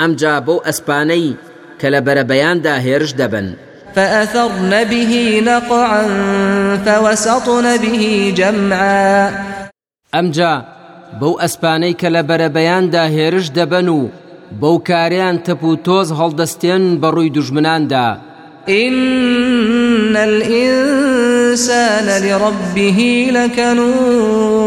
ئەمجا بەو ئەسپانەی کە لە بەرەبەیاندا هێرش دەبەن. فأثرن به نقعا فوسطن به جمعا. ئەمجا بەو ئەسپانەی کە لە بەرەبەیاندا هێرش دەبەن و بەو کارەیان تەپ و تۆز هەڵدەستێن بە ڕووی دوژمناندا. ان الانسان لربه لکنود.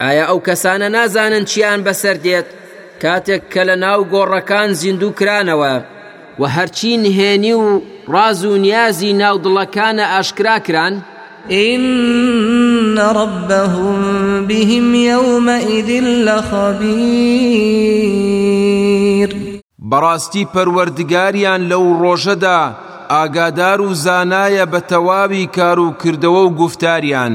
ئایا ئەو کەسانە نازانن چیان بەسەر دێت کاتێک کە لە ناو گۆڕەکان زیندوو کرانەوە و هەرچی نهێنی و ڕاز و نیازی ناو دڵەکانە ئاشکرا کران؟ إن ربهم بهم يومئذ لخبير بەڕاستی پەروەردگاریان لەو ڕۆژەدا ئاگادار و زانایە بە تەواوی کار و کردەوە و گوفتاریان.